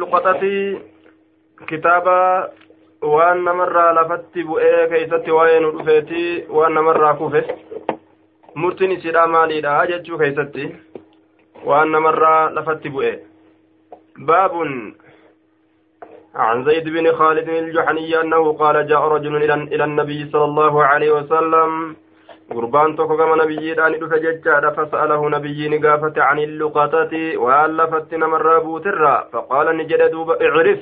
luqaxati kitaaba waan namarraa lafatti bu'ee keeysatti waa'ee nu dhufeeti waan namarraa kufe murtiin isiidha maaliidha jechuu keeysatti waan namarraa lafatti bu'e baabun عن زيد بن خالد الجحني أنه قال جاء رجل إلى النبي صلى الله عليه وسلم gurbaan tokko gama nabiyyiidhaan dhufe jechaadha fasa'alahu nabiyyiin gaafate an illuqatati waan lafatti namarraa buutirra faqaala ni jedhe duuba icrif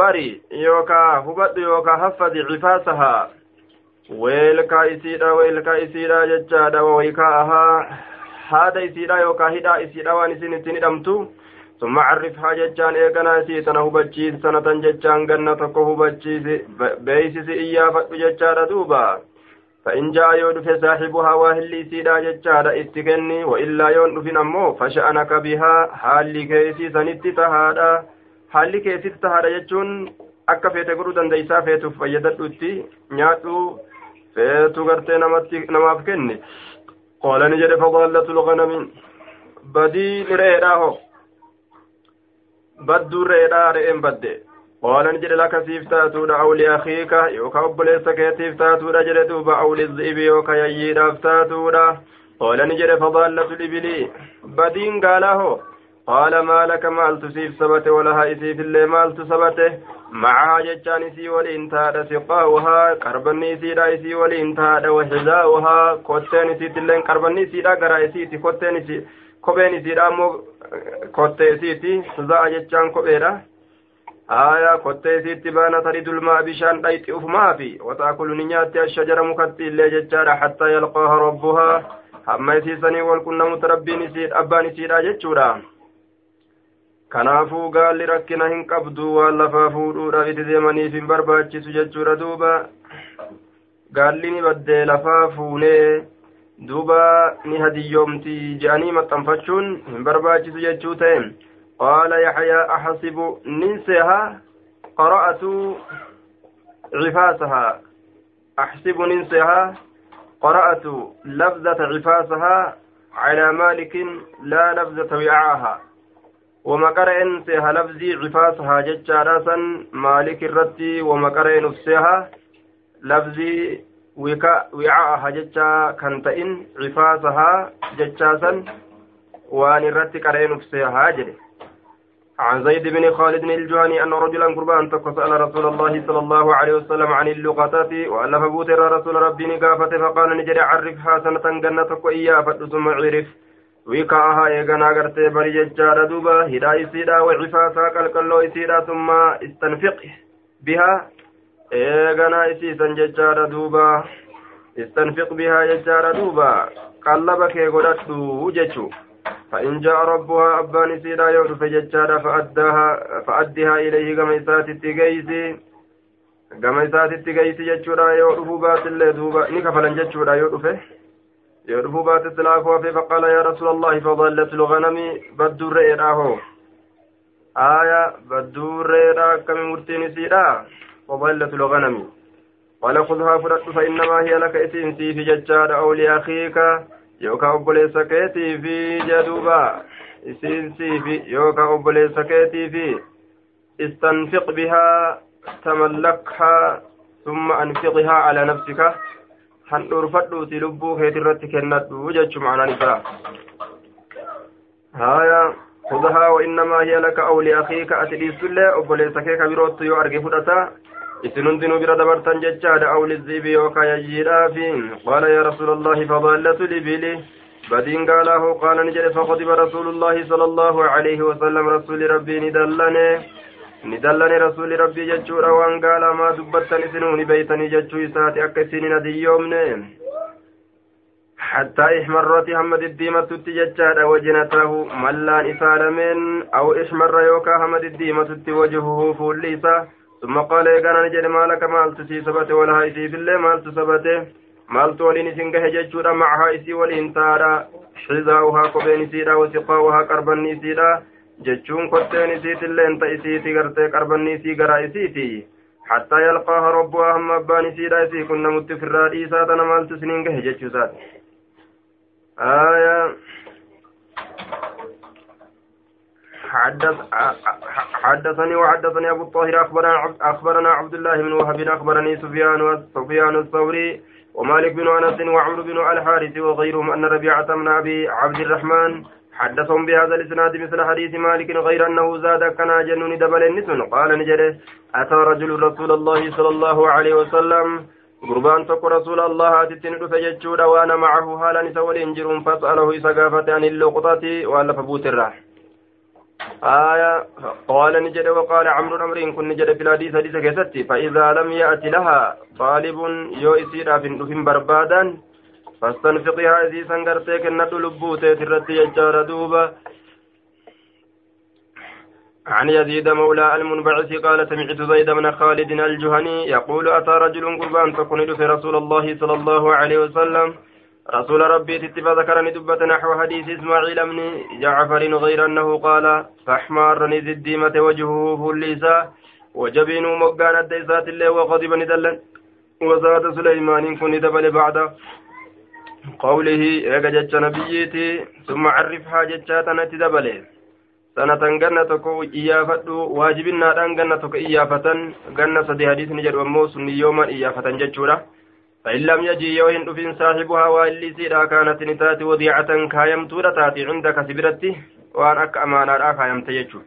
bari yookaa hubadhu yookaa haffadi cifaasahaa weelkaa isiidha weelkaa isiidha jechaadha waykaa'ahaa haada isiidha yookaa hidhaa isiidha waan isin ittiin hidhamtu ثم عرفها ججان إيقنا سيتنا هبتشيس سنة ججان قنة تكو هبتشيس بيسس إيافة ججان دوبا فإن جاء يودف صاحبها واهلي سيدا ججارة اتكني وإلا يودف أمو فشأنك بها حالي كيسي سنتي تهادا حالي كيسي تهادا ججون akka feete godhuu dandeeysaa feetuuf fayyadadhutti nyaadhu feetu gartee namaaf kenne qaala ni jedhe fadaallatu lganami badii ni re'eedhaa ho badduu re'eedhaa re'een badde قال نجد لك سيفتاتون أو لأخيك يوكا أبليس كيتيف تاتون جد دوبا أو للذئب يوكا يجيد أفتاتون قال نجد فضالة الإبلي بدين قاله قال ما لك مالت سيف سبت ولها إسيف اللي مالت سبته معها جتان إسي والإنتاد سقاؤها قربني سيدا إسي والإنتاد وحذاؤها كوتين إسي تلين قربني سيدا قرا إسيتي كوتين إسي كوبين إسيدا مو كوتين إسيتي سزاء جتان كوبيرا. Kottee isiitti baana taridul maa bishaan dhayxi ufumaafi wataakulu ni nyaatti ashajara mukatti illee jechaadha hattaa yalqaaha rabbuhaa hamma isiisanii wal qunnamut rabbiin isiidha abbaan isiidha jechuudha kanaafuu gaalli rakkina hin qabdu waan lafaa fuudhuudhaaf itti deemaniif hin barbaachisu jechuudha duuba gaalli ni baddee lafaa fuunee duuba ni hadiyyoomti je'anii maxxanfachuun hin barbaachisu jechuu ta'e قال يحيى أحسب ننسها قرأت عفاسها. أحسب ننسها قرأت لفظة عفاسها على مالك لا لفظة وعاها. ومقر إنسها لفظي عفاسها ججاراسا مالك الرتي ومقر نفسها لفظي وعاءها ججا كنتئن عفاسها ججاسا وان الرتي قرأ نفسها جده عن زيد بن خالد الجهني أن رجلا قربان سأل رسول الله صلى الله عليه وسلم عن اللقطات وألف بوتر رسول ربي نقافة فقال نجري عرفها سنة جنة إياه ثم عرف. ويكاها إيغانا غرتي بري ججار دوبا هدا إسيدا وعفاسا قلقلو إسيدا ثم استنفق بها. إيغانا إسيسا ججار دوبا استنفق بها ججار دوبا. قلبك يغدت ججو فإن جاء ربها أبان سيدا يوم فججادا فأدها فأدها إليه كما إسات التقيسي كما إسات التقيسي ججودا يوم بات الله دوبا نكفلا ججودا يوم يوم بات السلاف وفي فقال يا رسول الله فضلت الغنم بدور إيراه آية بدور إيراه كم مرتين سيدا. فضلت الغنم. قال خذها فرد فإنما هي لك إسين في ججادا أو لأخيك. Yookaan obboleessa keetii fi jedhuuba isiin siifi yookaan obboleessa keetii fi istanfiq bihaa tamallakhaa summa anfiqihaa ala nafsika handhuurfadhuuti lubbuu keeti irratti kennadhu jechuu ma'anaan isaa haya خذها وإنما هي لك أو لأخيك أتليس الله أبوليس كيك بروت يو أرجي فدتا isin hundinuu bira dabartan jechaadha awlizziibi yookaa yayyiidhaafi qaala yaa rasuula allahi fadaallatu libili jedhe faqadiba rasuulullaahi sala allaahu alayhi wasalam rasuuli rabbii ni dallane ni dallane rasuuli rabbii jechuudha waan gaalaa maa dubbattan isinuu ni beeytanii jechuu isaati akka isin hin adiyyoomne حتى إحمرت حمد الديمة تججاد وجنته ملان إسالمين أو إحمر يوكا حمد الديمة وجهه فوليسا ثم قال إيقانا نجد مالك مالت سي سبته ولها إسي في الله مالت سبته مالت ولين سنجه ججورا معها إسي ولين تارا حذاؤها قبين سيدا وسقاؤها jechuun kotteen isiit illee inta isiiti gartee qarbanni isii garaa isiiti hattaa yalqaaha rabbuhaa hamma abbaan isiidha isii kun namutti ofirraa dhiisaa tana maaltu isiniin gahe jechuu isaati آية حدث حدثني وحدثني أبو الطاهر أخبرنا أخبرنا عبد الله بن وهب أخبرني سفيان سفيان الثوري ومالك بن أنس وعمر بن الحارث وغيرهم أن ربيعة بن أبي عبد الرحمن حدثهم بهذا الإسناد مثل حديث مالك غير أنه زاد كنا جنون دبل النسن قال نجده أتى رجل رسول الله صلى الله عليه وسلم قربان تك رسول الله اتتن دفججود وأنا معه حالا نسول انجر فاساله اسقافه عن اللقطة وألف بوت الراح آية قال نجد وقال عمرو الأمر كن نجد في الحديث حديث كيستي. فإذا لم يأتي لها طالب يو إسيرا في بربادا فاستنفقها إذي سنغرتك الندو لبوتي ترتي يجار دوبا. عن يزيد مولى المنبعث قال سمعت زيد بن خالد الجهني يقول أتى رجل قربان في رسول الله صلى الله عليه وسلم. رسول ربي تتفى ذكرني دبة نحو حديث إسماعيل بن جعفر غير أنه قال فأحمرني ذي الديمة وجهه فليسا وجبين مقان الديسات الله وغضب ندلا وزاد سليمان كن دبل بعد قوله جتش نبيتي ثم عرفها جتشاتنا تدبل سنة جنة تكو إيافة واجبنا أن جنة تكو إيافة. جنة سدي حديث نجد وموس يوما إيافة جتشورة. فإن لم يجي يوهن دفن صاحبها واللي سيرا كانت نتات وضيعة كايمت تاتي عندك سبرتي وأن أك أمانا كايمت يجو.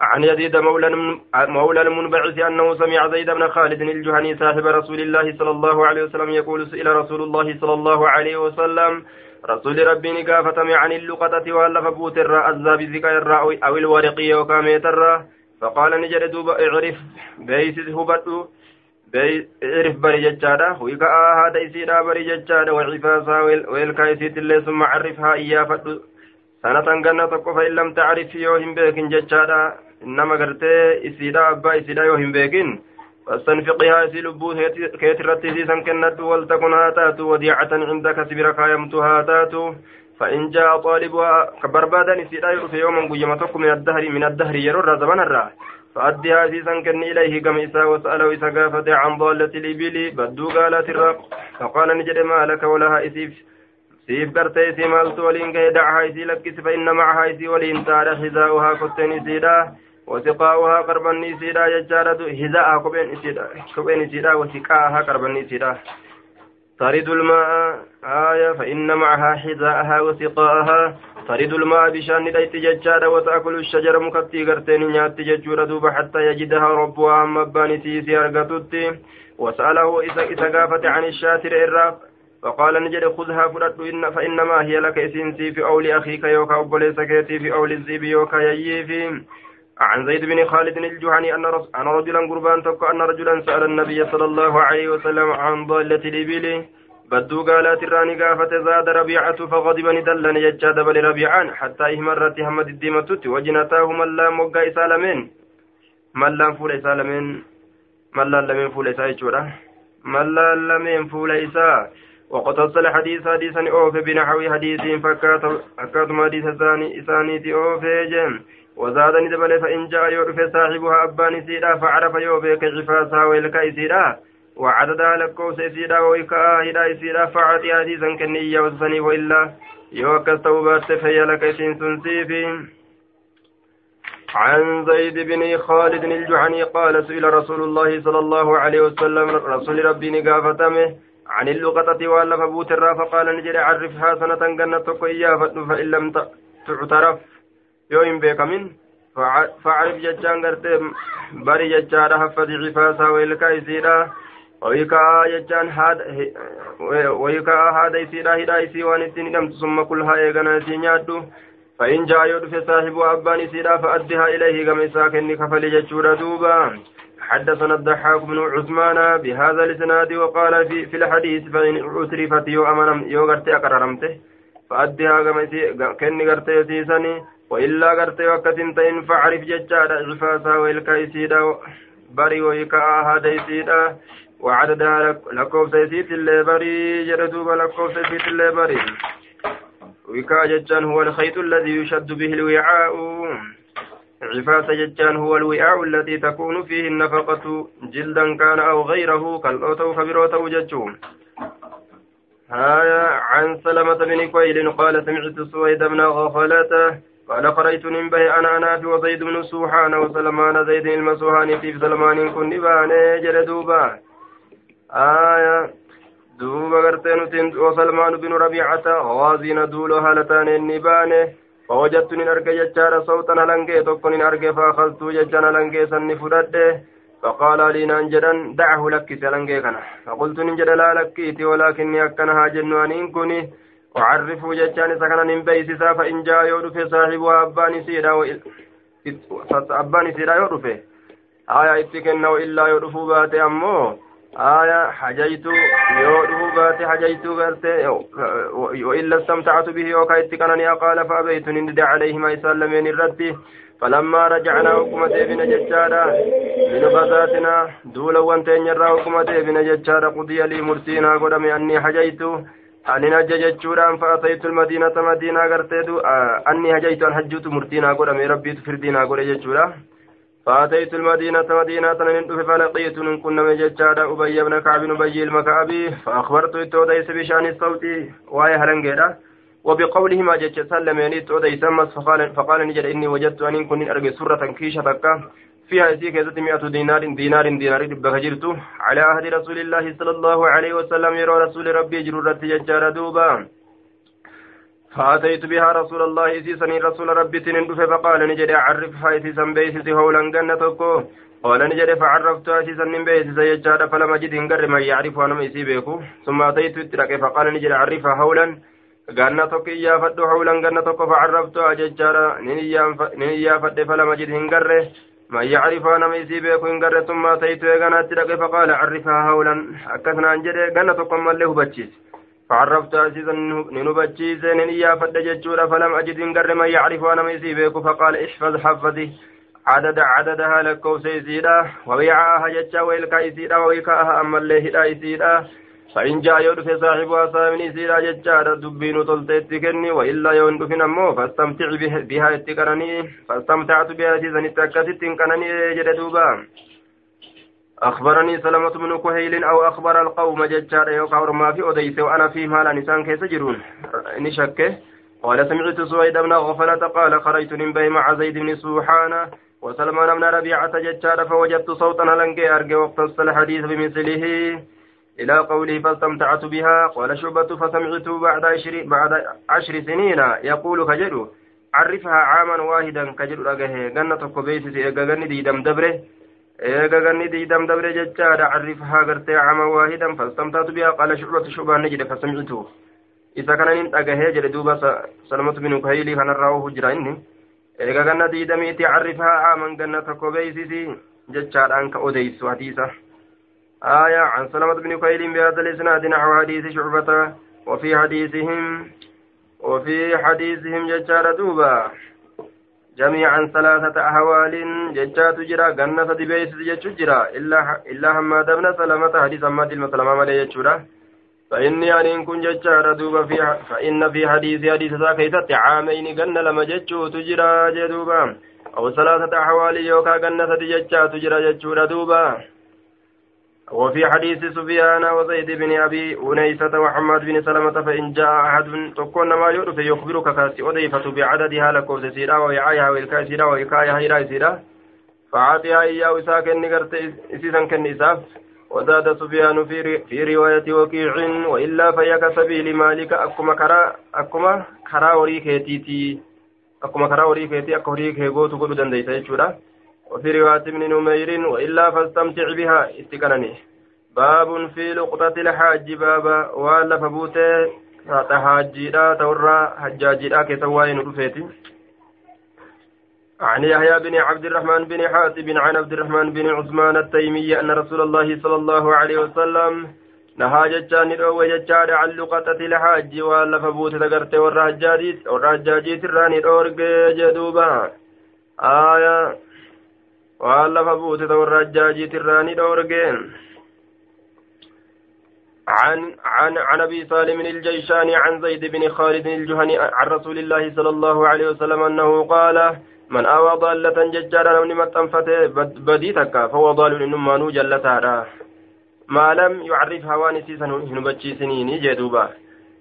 عن يزيد مولى مولى المنبعث أنه سمع زيد بن خالد الجهني صاحب رسول الله صلى الله عليه وسلم يقول سئل رسول الله صلى الله عليه وسلم رسول ربي نقافة عن اللقطة وألف بوت الراء الزاب الذكاء أو الورقية وكامية الراء. فقال نجد دوب اعرف بيسس هبته jechaadha wiika'aa haadha isiidha bari jechaadha wacifaasaa weelkaa isiitillee summa carrif haa iyyaafadhu sanatan ganna tokko fa in lam tacrif yoo hin beekin jechaadha nama gartee isiidha abbaa isiidha yoo hin beekin فاستنفقها في لبو كيترتي في سنكنت ولتكن هاتات وديعة عندك سبر كايمت هاتات فإن جاء طالبها كبربادا نسيرا في يوم قيمتك من الدهر من الدهر يرر زمن الراه فأدها سيسا كن إليه كم إسا وسأله إسا قافة عن ضالة الإبل بدو قالت الرق فقال نجد ما لك ولها إسيف سيف قرتي إسي مالت ولين دعها إسي لكس فإن معها إسي ولين تار حذاؤها كتن إسيدا. وسقاؤها قربا إسيدا يجارة حذاءها كبين إسيدا كبين إسيدا وسقاءها قربا إسيدا. ترد الماء آية فإن معها حذاءها وسقاءها. ترد الماء بشأن دايت ججارة وتأكل الشجر مكتي غرتين نيات ججورة دوب حتى يجدها ربها مباني تيسي أرغتت وسأله إذا إذا قافت عن الشاتر الراف فقال نجد خذها فرد إن فإنما هي لك إسنسي في أول أخيك يوكا أبوليس كيتي في أول الزيب يوكا ييفي عن زيد بن خالد الجهني أن أن رجلا قربان تك أن رجلا سأل النبي صلى الله عليه وسلم عن ضالة الإبل. بدو قالت الراني قافت زاد ربيعة فغضب ندلن يجاد بل ربيعان حتى إهمرت همد الديمة وجنتاه ملا مقا إسالمين. ملا فول إسالمين. ملا لمن فول إسا ملا لمن فول إسا وقد وصل حديث حديثا أوفي بنحو حديث فكاتم حديث ثاني إسانيتي أوفي جم وزاد ندبل فإن جاء يعرف صاحبها أبان سيدا فعرف يوفي كشفاسها ويلكا سيدا وعددها لكوس إسيدا ويكا هدا إسيدا فعطي حديثا كنية وسني وإلا يوكس توبات فهي لك إسين سنسيفي عن زيد بن خالد الجعني قال سئل رسول الله صلى الله عليه وسلم رسول ربي نقافتمه عن اللقطة وألف بوترا فقال نجري عرفها سنة إياه فإن لم تعترف. يوم بك من فعرف ججان قرتي بري ججان حفظ عفاسا ويلكا إسيدا ويكا جتان هذا ويكا هذا يسيرا هدا يسي وان التنين ثم كلها ايغنا سينيادو فإن جاء يدف صاحب أبان يسيرا فأدها إليه كما ساكن كفل جتشورا دوبا حدثنا الضحاك بن عثمان بهذا الإسناد وقال في في الحديث فإن أترفت يو أمنم يو غرتي أقررمته فأدها كما كن غرتي سيسني وإلا غرتي وكتنتين فعرف ججارا عفاسا وإلكا يسيدا بري ويكا هذا يسيدا وعددها لكوف سيسيت الليبري جردوب لكوف سيسيت الليبري وكا ججان هو الخيط الذي يشد به الوعاء. عفاس ججان هو الوعاء الذي تكون فيه النفقة. جلدا كان أو غيره كالأوتو خبروتو ججون آية عن سلمة بن كويل قال سمعت سويد بن غفلة قال قريت به أنا أنا في وزيد بن سوحان وسلمان زيد المسوحان في سلمان كن باني جلدوبا آية. دوبا غرتين وسلمان بن ربيعة غازين دولو هالتان النبانه فوجدت نين أرجع جتارا صوتا هلنجي تكون نين أرجع فأخذت جتانا هلنجي سني فردة. فقال لي ننجدا دعه لك سلنجي فقلت ننجد لا لكيتي ولكني أكنها جنوانين كني. وعرفوا جتاني سكنا من بيسسا فإن جاء يودف صاحبها أباني سيدا أباني سيدا يودف آية اتكنا وإلا يودف باتي أمو آية حجيت يودف باتي حجيت غرتي وإلا استمتعت به وكايت كانني قال فأبيت ندد عليه ما يسلمين الرد فلما رجعنا حكمة ابن ججارا من غزاتنا دولا وانتين يرى حكمة ابن ججارا قضي لي مرسينا قدم أني حجيت أني نجى ججورا فأتيت المدينة مدينة غرتي أني حجيت أن حجوت مرتينا قدم ربي تفردينا قدم ججورا فأتيت المدينة مدينة من فلقيت من كنا من ججارة أبي بن كعب أبي المكعبي فأخبرت التوديس بشأن الصوت وهي هلنجيرة وبقولهما جج سلمني توديس فقال فقال نجد إني وجدت أن كن أرجع سرة كيشة فيها إسي كيزة مئة دينار دينار دينار بكجرت على عهد رسول الله صلى الله عليه وسلم يرى رسول ربي جرورة ججارة دوبا. فأتيت بها رسول الله إسيسني رسول ربي تنندف فقال نجد عرفها إسيسا بيسيسي هولا جنتكو قال نجد فعرفتها إسيسا بيسيسا يجاد فلم أجد إنقر من يعرف أنا ميسي بيكو ثم أتيت اترك فقال نجد عرفها هولا. جنتك إيا فد هولا جنتك فعرفتها ججارا نيا فد فلم أجد إنقر من يعرف أنا ميسي بيكو إنقر ثم أتيت إيغانا اترك فقال عرفها هولا. أكثنا أنجد جنتك من له بچيس فعرفت عزيزا ننبجيز ننيا فد ججورا فلم أجد إن من يعرف أنا ميسي بيكو فقال احفظ حفظي. عدد عددها لكو سيزيدا. وبيعها ججا ويلكا إسيدا ويكاها أما اللي هدا إسيدا فإن جاء يدف صاحبها سامني سيدا ججا دبين طلتت كني وإلا يندف نمو فاستمتع بها اتكرني فاستمتعت بها سيزا اتكتت كنني جددوبا أخبرني سلمة بن كهيل أو أخبر القوم ججار يوكا ما في أديس وأنا في مال نسان كيس جرون. نشكه قال سمعت سويد بن غفلة قال خرجت من بي مع زيد بن سوحان وسلمان بن ربيعة ججار فوجدت صوتا لنكي أرجع واقتص الحديث بمثله. إلى قوله فاستمتعت بها قال شعبة فسمعت بعد عشر بعد عشر سنين يقول كجر عرفها عاما واحدا كجر رجه جنة كبيس إيجا دي دم دبره eega ganni diidam dabre jechaadha carrifhaa gartee cama waahidan fastamtaatu bihaa qaala shucbatu shubaan ni jedhe fasamcitu isa kananin dhagahee jedhe duuba salamatu binu kahayilii kanarraa ofu jira inni eega ganna diidamiiti carrifhaa caaman ganna tokko beeysisi آية عن سلمة بن كهيل بهذا الإسناد نحو حديث شعبة وفي حديثهم وفي حديثهم ججار دوبا جميعا ثلاثة أهوال ججات جرا جنة دبيس جتش جرا إلا إلا حماد بن سلمة حديث حماد المسلمة ملي جتشورا فإني أن كن ججار دوبا في فإن في حديث حديث ذاك عامين جنة لما جتشو تجرا جدوبا. أو ثلاثة أحوال يوكا جنة ججات جرا جتشورا دوبا. وفي حديث سفيان وزيد بن أبي أنيسة وحماد بن سلمة فإن جاء أحد تكون ما يعرف يخبرك كاسي أضيفة بعددها لكوز سيرا ويعايها والكاي سيرا ويكايها هيرا سيرا. فعاطيها إياه إساك النقرت إسيسا كالنساف وزاد سفيان في رواية وكيع وإلا فيك سبيل مالك. أكما كرا أكما كرا وريكيتي أكما كرا وريكيتي أكما وريكي قوتو قلو دنديتا يجورا وفي رواية ابن نمير وإلا فاستمتع بها استكنني باب في لقطة الحاج بابا ولا فبوته تحاجيرا تورا حجاجيرا كتواين رفيتي؟ عن يحيى بن عبد الرحمن بن حاتب عن عبد الرحمن بن عثمان التيمي أن رسول الله صلى الله عليه وسلم نهى جتان رو جتان عن لقطة الحاج ولا فبوته تقرت والرهجاجيت والرهجاجيت الراني رورق جدوبا. آية waan lafa buute ta'u rajjaajiit irraa ni dhoorgeen. عن عن عن ابي سالم الجيشاني عن زيد بن خالد الجهني عن رسول الله صلى الله عليه وسلم انه قال من اوى ضالة ججارا من متنفت بديتك فهو ضال انما نو جلتها ما لم يعرف هواني سيسن هنبتشي سنين جدوبا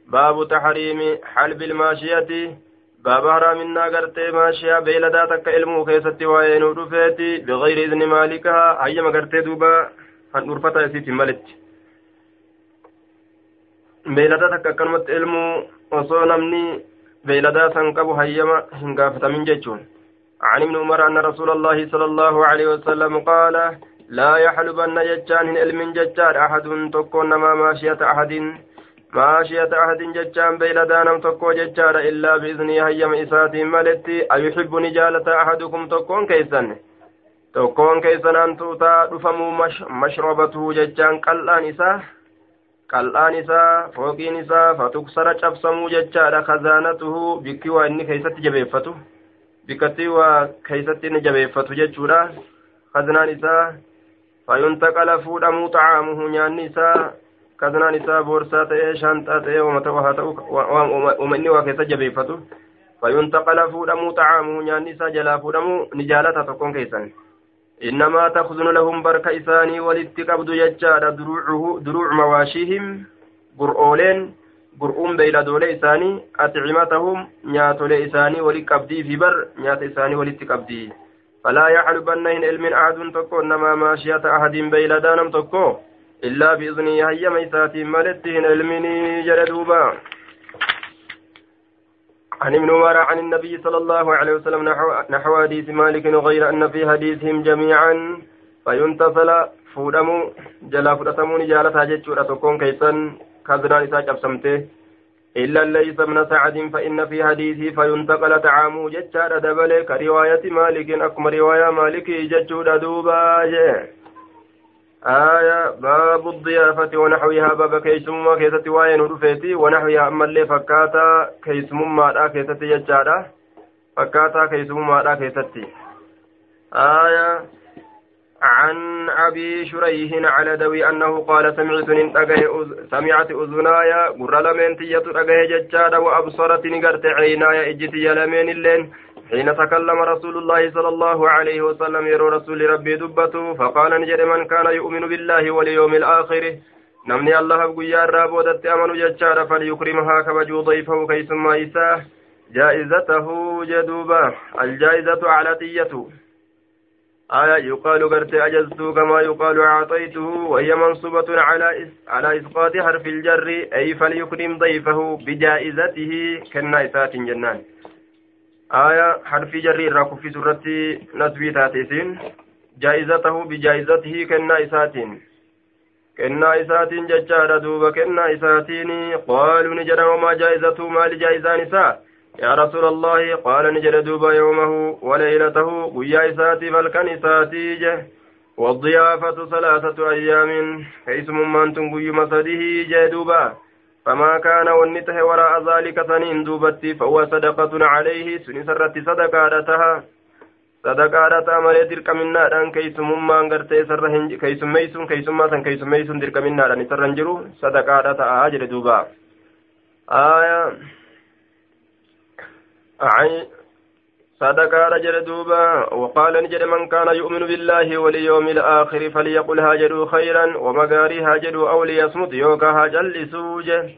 باب تحريم حلب الماشية باب حرامنا غرتي ماشية بيلدا تك علمو كيستي وين ودفيتي بغير إذن مالكها أيما غرتي دوبا هنورفتا يسيتي ملت beeyladaa takka akkanumatti ilmuu osoo namni beeyladaa san qabu hayyama hin gaafatamin jechuun عن ابن عمر أن رسول الله صلى الله عليه وسلم قال لا يحلبن جتان علم جتان أحد تكون ما ماشية أحد. ماشية أحد جتان بيلدان تكو جتان إلا بإذنه هيم إسات ملتي أيحب نجالة أحدكم تكون كيسن تكون كيسن أن توتا دفمو مش مشربته جتان قلان isaa fooqiin isaa fatuksara cabsamuu jechaadha kazaanatuhu bikki waa inni keeysatti jabeeffatu bikkattii waa keeysatti inni jabeeffatu jechuudha kaznaan isaa fayuntaqala fuudhamuu xacaamuhu nyaanni isaa ta'ee wama ta'u haa ta'u wama inni waa keessa jabeeffatu. Fayuntaqala fuudhamuu xacaamuhu nyaanni isaa jalaa fuudhamuu ni jaalata tokkon keessan. إنما تخزن لهم برك إساني ولتقبض يجار دروع مواشيهم قرؤولين قرؤون بيلادولي إساني أطعمتهم نياتولي إساني ولقبدي في بر نيات إساني ولتقبدي فلا يحلبنهن علم أحد تكو إنما ماشية أحد بيلادانم تكو إلا بإذنه هيا ميساتي ملتهن علمني جلدوبا عن ابن عمر عن النبي صلى الله عليه وسلم نحو, نحو حديث مالك غير أن في حديثهم جميعا. فينتصل فودمو جلا فودتمو نجالة جتشورة تكون كيسا كذنا نساء جبسمته. إلا ليس من سعد فإن في حديثه فينتقل طعامه جتشارة دبل كرواية مالك أكم رواية مالك جتشورة دوبا. جه آية باب الضيافة ونحوها باب كيسمما كيستي وين رفيتي ونحوها أما اللي فكاتا كيسمما لا كيستي يجارة فكاتا كيسمما لا كيستي. آية عن أبي شريح على دوي أنه قال سمعت سمعت أذناي قر لمن تيت أجه ججارة وأبصرت نقرت عيناي إجتي لمن اللين حين تكلم رسول الله صلى الله عليه وسلم يرو رسول ربي دبته فقال نجد من كان يؤمن بالله واليوم الآخر. نمني الله بقيا رابودت أمن ججار فليكرمها كبجو ضيفه كيسما إساه جائزته جدوبا الجائزة على تيته آية يقال قرت أجزت كما يقال أعطيته وهي منصوبة على على إسقاط حرف الجر أي فليكرم ضيفه بجائزته كالنائسات جنان. آية حرف جر الركوف سورة نسبي تاتيسين. جائزته بجائزته كالنائسات كالنائسات ججار دوب كالنائساتين قالوا نجر وما جائزته ما لجائزان نساء. يا رسول الله قال نجل دوبا يومه وليلته. قيا إساتي فالكن إساتي جه. والضيافة ثلاثة أيام. كيس من تنقي مسده جدوبا فما كان والنته وراء ذلك سنين دوبتي فهو صدقة عليه. سن سرت صدقاتها صدقاتها مالي تلك منا دان كيسمما غرتي سرهن كيسميسون كيسما سن كيسميسون تلك منا دان سرنجرو صدقاتها أجل دوبا. آية. صدق رجل دوبا وقال نجد من كان يؤمن بالله واليوم الآخر فليقل هاجروا خيرا ومغاري هاجروا أو ليصمت يوكا هاجل سوجه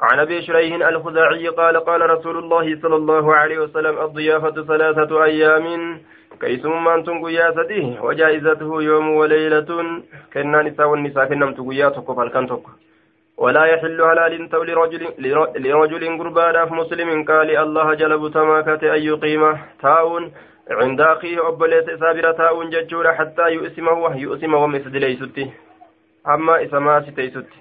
عن أبي شريح الخزاعي قال قال رسول الله صلى الله عليه وسلم الضيافة ثلاثة أيام كيسم من تنقيا سديه وجائزته يوم وليلة كنا نساء والنساء كنم تقيا تقف الكنتك ولا يحل حلال تو لرجل لرجل قربان مسلم قال الله جلب تماكة أن يقيم تاون عند أخيه أبليس سابرة تاون ججور حتى يؤسمه يؤسم ومسد ليستي أما إسما ستيستي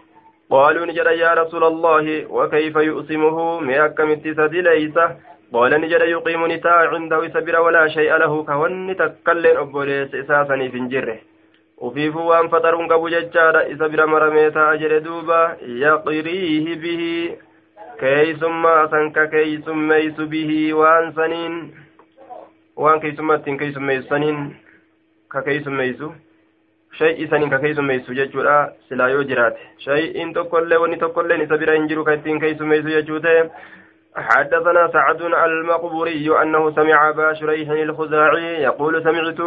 قالوا نجد يا رسول الله وكيف يؤسمه؟ ميكم اتسد ليس. قال نجد يقيم نتاع عنده سبر ولا شيء له كون تكلن أبليس إساسا في جره ufiifuu waan faxaruun qabu jechaadha isa bira maramee ta'a jedhe duuba yaqiriihi bihi keeysummaa san ka keeysummeeysu bihi waan saniin waan keeysummaa ittiin keeysummeeysu saniin ka keeysummeeysu shay'i saniin ka keeysummeeysu jechuudha silaa yoo jiraate shay'iin tokkollee wanni tokkolleen isa bira hin jiru ka ittiin keeysummeeysu jechuu ta'e حدثنا سعد المقبوري أنه سمع أبا شريح الخزاعي يقول سمعت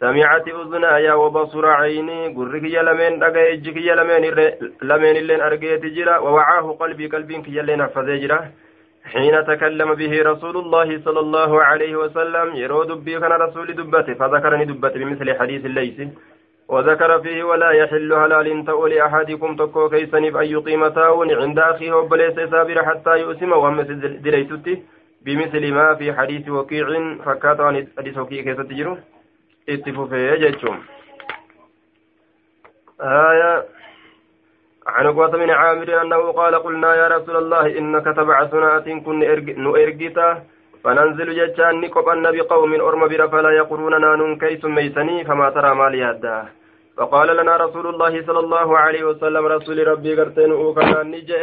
سمعت أذناي وبصر عيني قرك يلمين دقا إجك يلمين لمين اللين أرقيت جرا ووعاه قلبي قلبي كي يلين جرا. حين تكلم به رسول الله صلى الله عليه وسلم يرو دبي كان رسول دبته فذكرني دبته بمثل حديث الليث. وذكر فيه ولا يحل هلال تؤل أحدكم تكو كيسني أن يقيم تاون عند أخيه وبليس سابر حتى يؤسم وهم دليتتي بمثل ما في حديث وكيع فكات عن حديث وكيع كيف تجرو اتفوفي جيتشوم آية عن عقبة من عامر أنه قال قلنا يا رسول الله إنك تبع سنة كن نؤرقتا فننزل جتان نقبن بقوم أرم بر فلا يقروننا نون كيس ميسني فما ترى ما ليهدا فقال لنا رسول الله صلى الله عليه وسلم رسول ربي قرتين أوكنا نجئ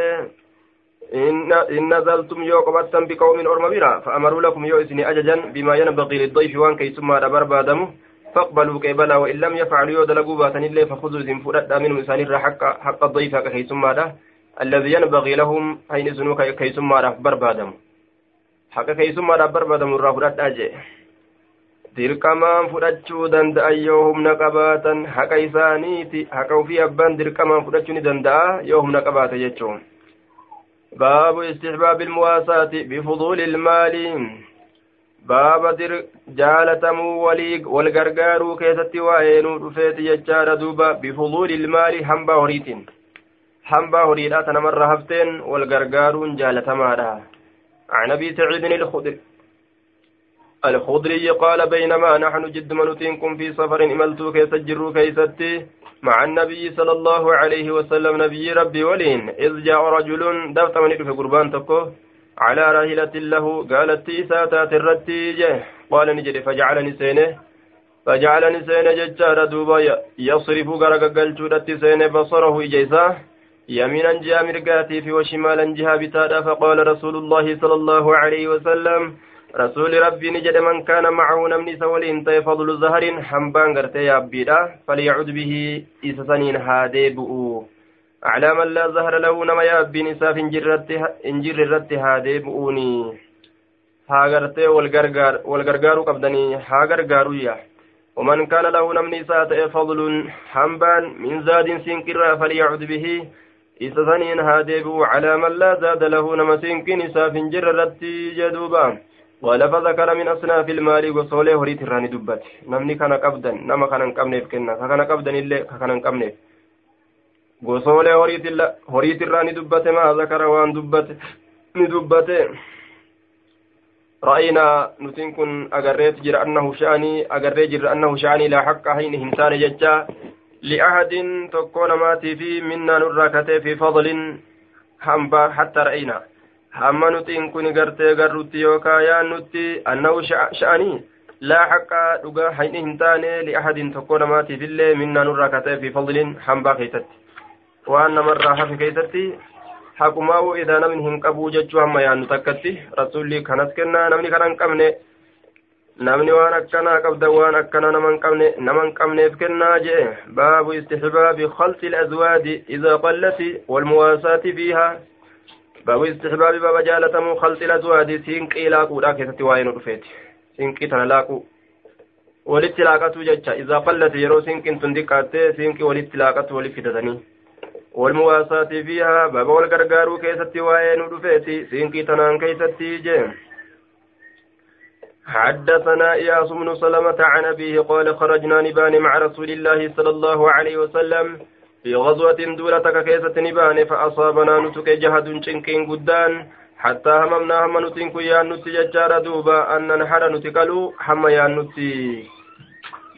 إن نزلتم يو قبتم بقوم أرم بر فأمروا لكم يو إسني أججا بما ينبغي للضيف وان كيس ما دبر بادمه فاقبلوا كيبلا وإن لم يفعلوا يود لقوا باتن الله فخذوا ذن فرد منهم إنسان حق حق الضيف كيسم الذي ينبغي لهم أين سنوك كيسم بربادم haqa keeysummaadhaaf barbaadamu irraa fudhadhaa jee dirqamaan fudhachuu danda'an yoo humna qabaatan haqa isaaniiti haqa ufii abbaan dirqamaan fudhachuu ni danda'a yoo humna qabaate jechuun baabu istixbaabi ilmuwaasaati bifuduuli ilmaali jaalatamuu walii wal gargaaruu keessatti waa'ee nuu dhufeeti jechaadha duuba bifuduuli ilmaali hambaa horiitiin hambaa horiidha tanamarra hafteen wal gargaaruun jaalatamaadha عن ابي سعيد الخدري الخضري قال بينما نحن جد منوتينكم في سفر إملتو كيس الجر كيستي مع النبي صلى الله عليه وسلم نبي ربي ولين إذ جاء رجل دفت من في قربان تكو على راهلة له قالت إساتات الرتي قال نجري فجعلني سينه. فجعلني سينه ججار دوبا يصرف غرق قلت سينه بصره إجيساه يمينا جاء مرقاتي في وشمالا جهة بتادا فقال رسول الله صلى الله عليه وسلم رسول ربي نجد من كان معه نمني سولين طي فضل زهر حنبان قرتي يابيدا فليعد به إسسنين هادي بؤو. على من لا زهر له نما يابي نساف انجر الرت هادي بؤوني هاغرتي والغرغار والغرغار قبدني هاغرغارويا ومن كان له نمني سات فضل حنبان من زاد سنكرا فليعد به. deebi'u calaa man laa zaada lahu nama siinqin isaaf hin jirre irratti jedhuuba ولفظ ذكر من أصناف المال وصوله هريت الراني دبت. نمني كان قبدا نما كان قمنيف كنا. كان قبدا إلا كان قمنيف هريت الله هريت الراني دبت ما ذكر وان دبت ندبت رأينا نتن كن أجريت جر أنه شأني أجريت جر أنه شأني لا حق هين همسان ججا لأحد تكون ماتي في منا نراكته في فضل hamba hatta ra'ayna hamma nuti in kun gartee garrutti yookaa yaan nutti annahu sha'anii laa haqa dhugaa hayni hin taane li'ahadin tokko namaatiif illee minnaa nurraa kata'e fi fadlin hambaa keeysatti waan namarraa hafe keeysatti haqumaa'u idaa namni hin qabuu jechuu hamma yaannu takkatti rasulli kanas kennaa namni kana hin qabne namni waan akkanaa qabda waan akkana naman qabne naman qabneef kennaa jee baabu istixbaabi khalti الأزواج إذا قلت والمواساة فيها باب استحباب باب جالتمو خلط الأزواج سينقي لاقو لا كيست واين رفيت سينقي تنلاقو walitti laaqatu jecha iza qallate yeroo sinqin tun diqqaatte sinqi walitti laaqatu wali fidatanii baba wal gargaaruu keessatti waa'ee nu dhufeeti sinqii tanaan keeysatti jee حدثنا إياس بن سلمة عن أبيه قال خرجنا نبان مع رسول الله صلى الله عليه وسلم في غزوة دولة كيسة نبان فأصابنا نتك جهد شنكين قدان حتى هممنا هم نتنك يا نتي ججار دوبا أن نحر نتكلو هم يا نتي.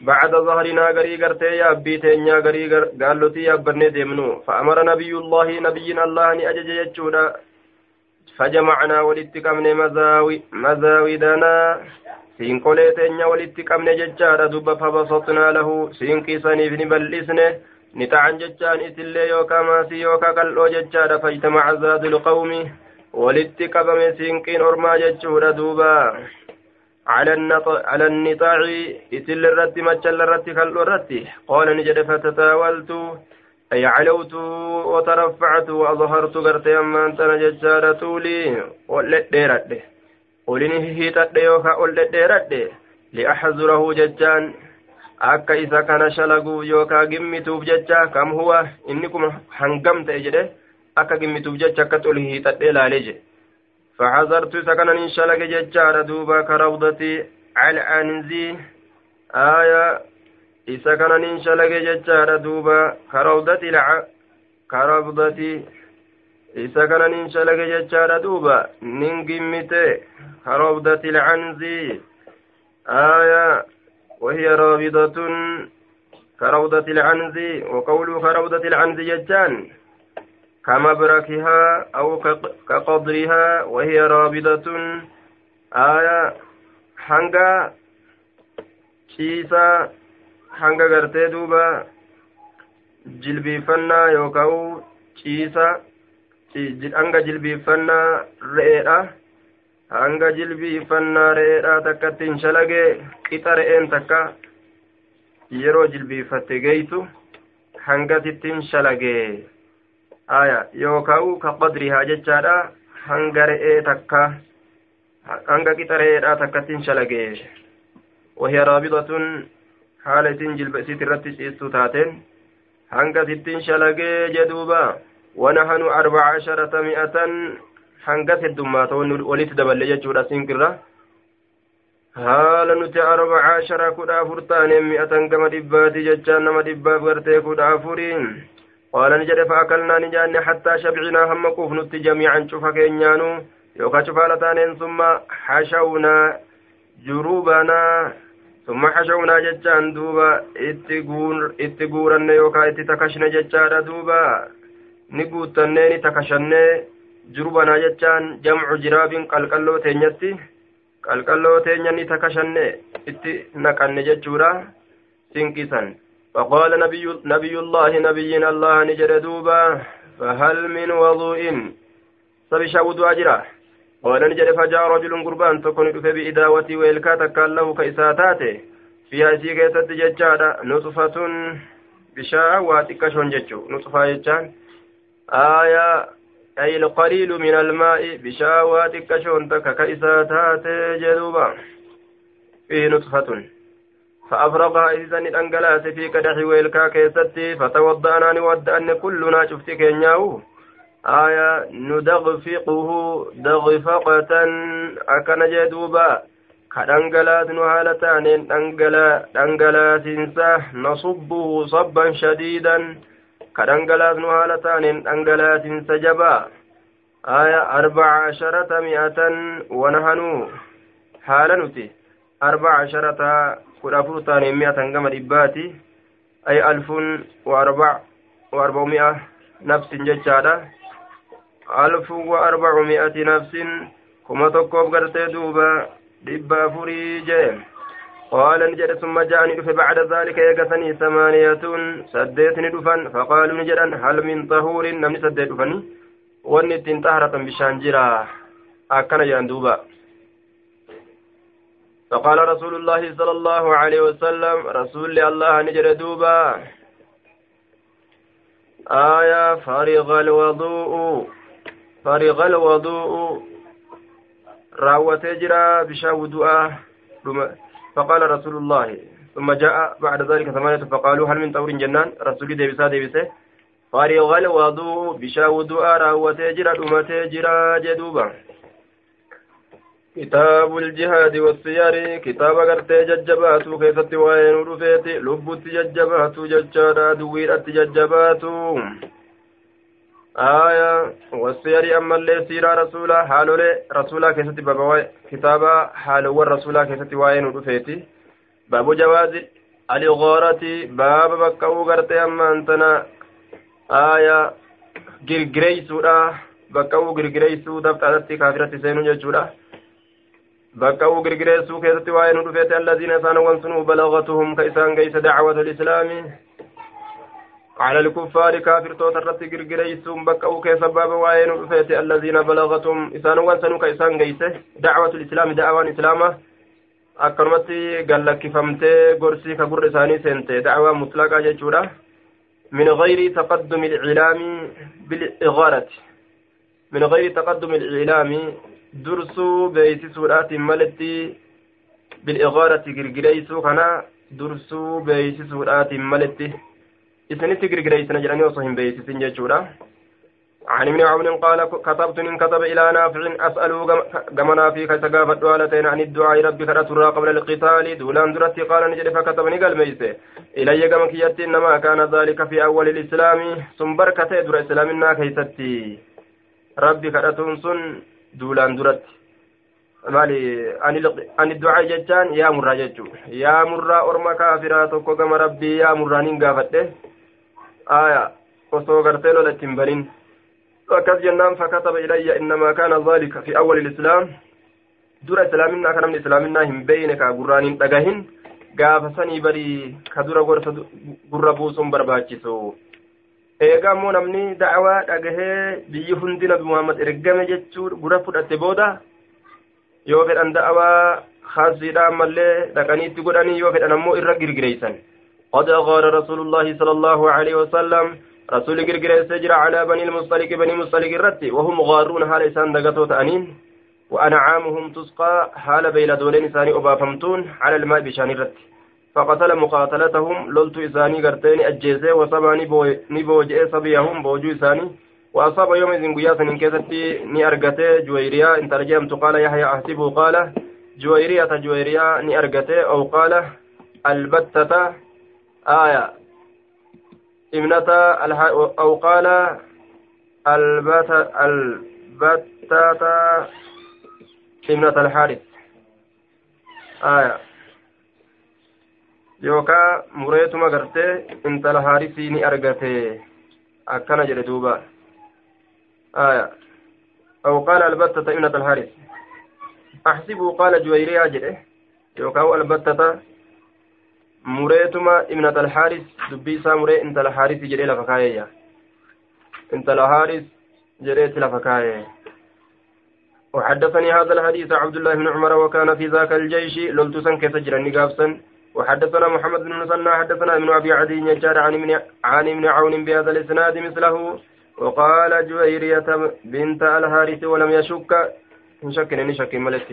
بعد ظهرنا غري غرتي يا بيتين يا غري قالوا يا بني ديمنو. فأمر نبي الله نبينا الله أن أجج يجودا فجمعنا ولتقمن مزاوي مزاودنا سينقولي تنيا ولتقمن ججارة دب فبسطنا له. سينقي سنيف نبلسنه. نتعن ججان إسلي يوكا ماسي يوكا قلو ججارة فاجتمع زاد القوم. ولتقبم سينقين أرما ججورة دوبا. على النطاع إسل الرد مجل الرد كالو الرد. قال نجد فتتاولت أي علوت وترفعت وأظهرت قرتي أما أنت نججارة لي ولت ديرت ولني هيتت يوكا ولت ديرت لأحذره ججان. yookaa gimmituuf jecha kam huwa inni kun hangam ta'e jedhe akka gimmituuf jecha akka ol hiixadhee laalee jedhe فحذرت سكنا إن شلق ججار دوبا كروضة العنزي آية سكنا إن شلق ججار دوبا كروضة الع كروضة سكنا إن شلق ججار دوبا ننقمت كروضة العنزي آية وهي رابضة كروضة العنز وقوله كروضة العنز ججان. كمبركها أو كقدرها وهي رابضة آية حنقا ciisa hanga gartee duuba jilbiifannaa yookaan ciisa hanga jilbiifannaa re'eedha hanga jilbiifannaa re'eedhaa takkatti hin shalagee qixa re'een takka yeroo jilbiifatte geeytu hangatitti hin shalagee aya yookaa'u ka qadrihaa jechaadha hanga re'ee takka hanga qixa re'eedhaa takkatti hin shalagee وهي رابضة حالة جلب سيت الرتي سيستو تاتين هنگا ستين شلقي جدوبا ونحن أربع عشرة مئة hanga heddummaata walitti daballe jechuudha sinkirra haala nuti arba cashara kudha afur taane mi'atan gama dhibbaati jechaan nama dhibbaaf gartee kudha afuriin qaala ni jedhe faakalnaa ni jaanne hattaa shabcinaa hamma quufnutti jamiican cufa keenyaanu yookaa cufaala taaneen summa hashawnaa jurubanaa summa hashawnaa jechaan duuba itti guuranne yookaa itti takashne jechaadha duuba ni guuttannee ni takashannee jurubanaa jechaan jamcu jiraabin qalqalloo teenyatti فقال نبي, نبي الله نبي الله نجر دوبا فهل من وضوء؟ سبش ودو أجرا قال نجر فجاء رجل قربان تكون في بإداوتي وإلكاتا كان له كإساتاته فيها سيكيسة ججارة نطفة بشاء واتكشون ججو. نطفة ججان. آية أي القليل من الماء بشاوات كشون تك كإساتات جدوبا. فيه نطفة. فأفرغها إذن الأنجلات في كدح ويلكا كيستي فتوضأنا نودأن كلنا شفت كينياو. آية ندغفقه دغفقة أكن جدوبا. كدنجلات نهالتان دنجلا دنجلات نصبه صبا شديدا. كدنجلات نهالتان دنجلات سجبا آية أربع عشرة مئة ونهنو. حالنتي أربع عشرة كرافور تاني مئة كما دباتي أي ألف وأربع وأربعمائة نفس ججادة ألف وأربعمائة نفس كما تقوب قرتي دوبا دبا فريجين قال نجد ثم جاءني دفن بعد ذلك يقثني ثمانية سديتني دفن فقالوا نجد هل من طهور نمني سديت دفني ونت طهرة بشان جرا أكن يندوبا فقال رسول الله صلى الله عليه وسلم رسول الله نجر دوبا. آية فرغ الوضوء. فرغ الوضوء. راوت جرا بشا وضوء فقال رسول الله ثم جاء بعد ذلك ثمانية فقالوا هل من طور جنان؟ رسول ديبسا ديبسه فرغ الوضوء. بشا وضوء راوت جرا دمت جدوبا. كتاب الجهاد والسير كتاب غرتي ججباتو كيست وين رفيت لبت ججباتو ججارا دويرت ججباتو. آية والسير أما اللي سيرا رسولا حالو لي رسولا كيست بابا كتابا حالو الرسولا كيست وين رفيت باب جواز الغارة باب بكو غرتي أما أنتنا. آية girgireeysuudha bakka uu girgireeysuu dabxaadatti kaafirratti seenuu jechuudha bakka uu girgireessuu keessatti waa'ee nu dhufeete alladiina isaan wansunuu balagatuhum ka isaan geyse dacwatu lislaami على الكفار كافر توترت غرغريسون بقوا كيف باب وين رفيت الذين بلغتهم إسان وانسنوا كإسان جيسه دعوة الإسلام دعوة الإسلام أكرمتي قال لك فهمتي قرسي كقر إساني سنتي دعوة مطلقة جيشورة من غير تقدم الإعلام بالإغارة من غير تقدم dursuu beeysisuudhaatiin maletti bil'igaarati girgireeysuu kana dursuu beeysisuudhaatiin maletti isinitti girgireeysina jedhanii osoo hin beeysisin jechuudha عن ابن عون قال كتبت إن كتب إلى نافع أسأله كمنا في كتقافة دوالتين عن الدعاء ربي كرترى قبل القتال. دولان درتي قال نجد فكتبني قال ميسي إلي كما كيت إنما كان ذلك في أول الإسلام. ثم بركة در إسلامنا كيستي. ربي كرتون دولان درتي maali ani du'aa jechaan yaa murraa jechuu yaa murraa orma kaafiraa tokko gama rabbii yaa murraa nin gaafadhe aya osoo gartee lola ittiin banin akkas jennaan fakataba ilayya innamaa kaana dhalika fi awwali lislaam dura islaaminaa ka namni islaaminaa hin beeyne ka gurraan hin dhagahin gaafa sanii barii ka dura gorsa gurra buusuun barbaachisu eegaa immoo namni da'awaa dhagahee biyyi hundi nabi muhammad ergame jechuu gurra fudhatte booda yoo fedhan da'awaa haasiidhaan mallee dhaqaniitti godhanii yoo fedhan ammoo irra girgireeysan قد غار رسول الله صلى الله عليه وسلم رسول غرغر سجر على بني المصطلق بني مصطلق الرت وهم غارون حال إسان دقتو تأنين وأنعامهم تسقى حال بين دولين إساني أبافمتون على الماء بشان فقتل مقاتلتهم لولت إساني قرتين أجيزي وصبا نبوجئ صبيهم بوجو إساني. وأصاب يوم إذن قياسا إن كيستي ني أرقتي جويريا إن ترجمت قال يحيى أحسبه قال جويرية جويريا ني أرقتي أو قال البتة آية ابنة أو قال البت البتة ابنة الحارث آية. Yookaa mureetuma gartee intala haarisii ni argate akkana jedhe duuba aya aw qaala albattata ibnat alhaaris axsibuu qaala juwayriyaa jedhe yookaa albattata mureetuma ibnat alhaaris dubbii isaa muree intala haarisi jedhee lafa kaayeeyya intala haaris jedheetti lafa kaayee وحدثني هذا الحديث عبد الله بن عمر وكان في ذاك الجيش لولتسن كسجر نقابسا وحدثنا محمد بن مسنى حدثنا ابن أبي عدي يجار عن ابن عون بهذا الإسناد مثله وقال جويرية بنت الحارث ولم يشك. إن شك إن شك ملك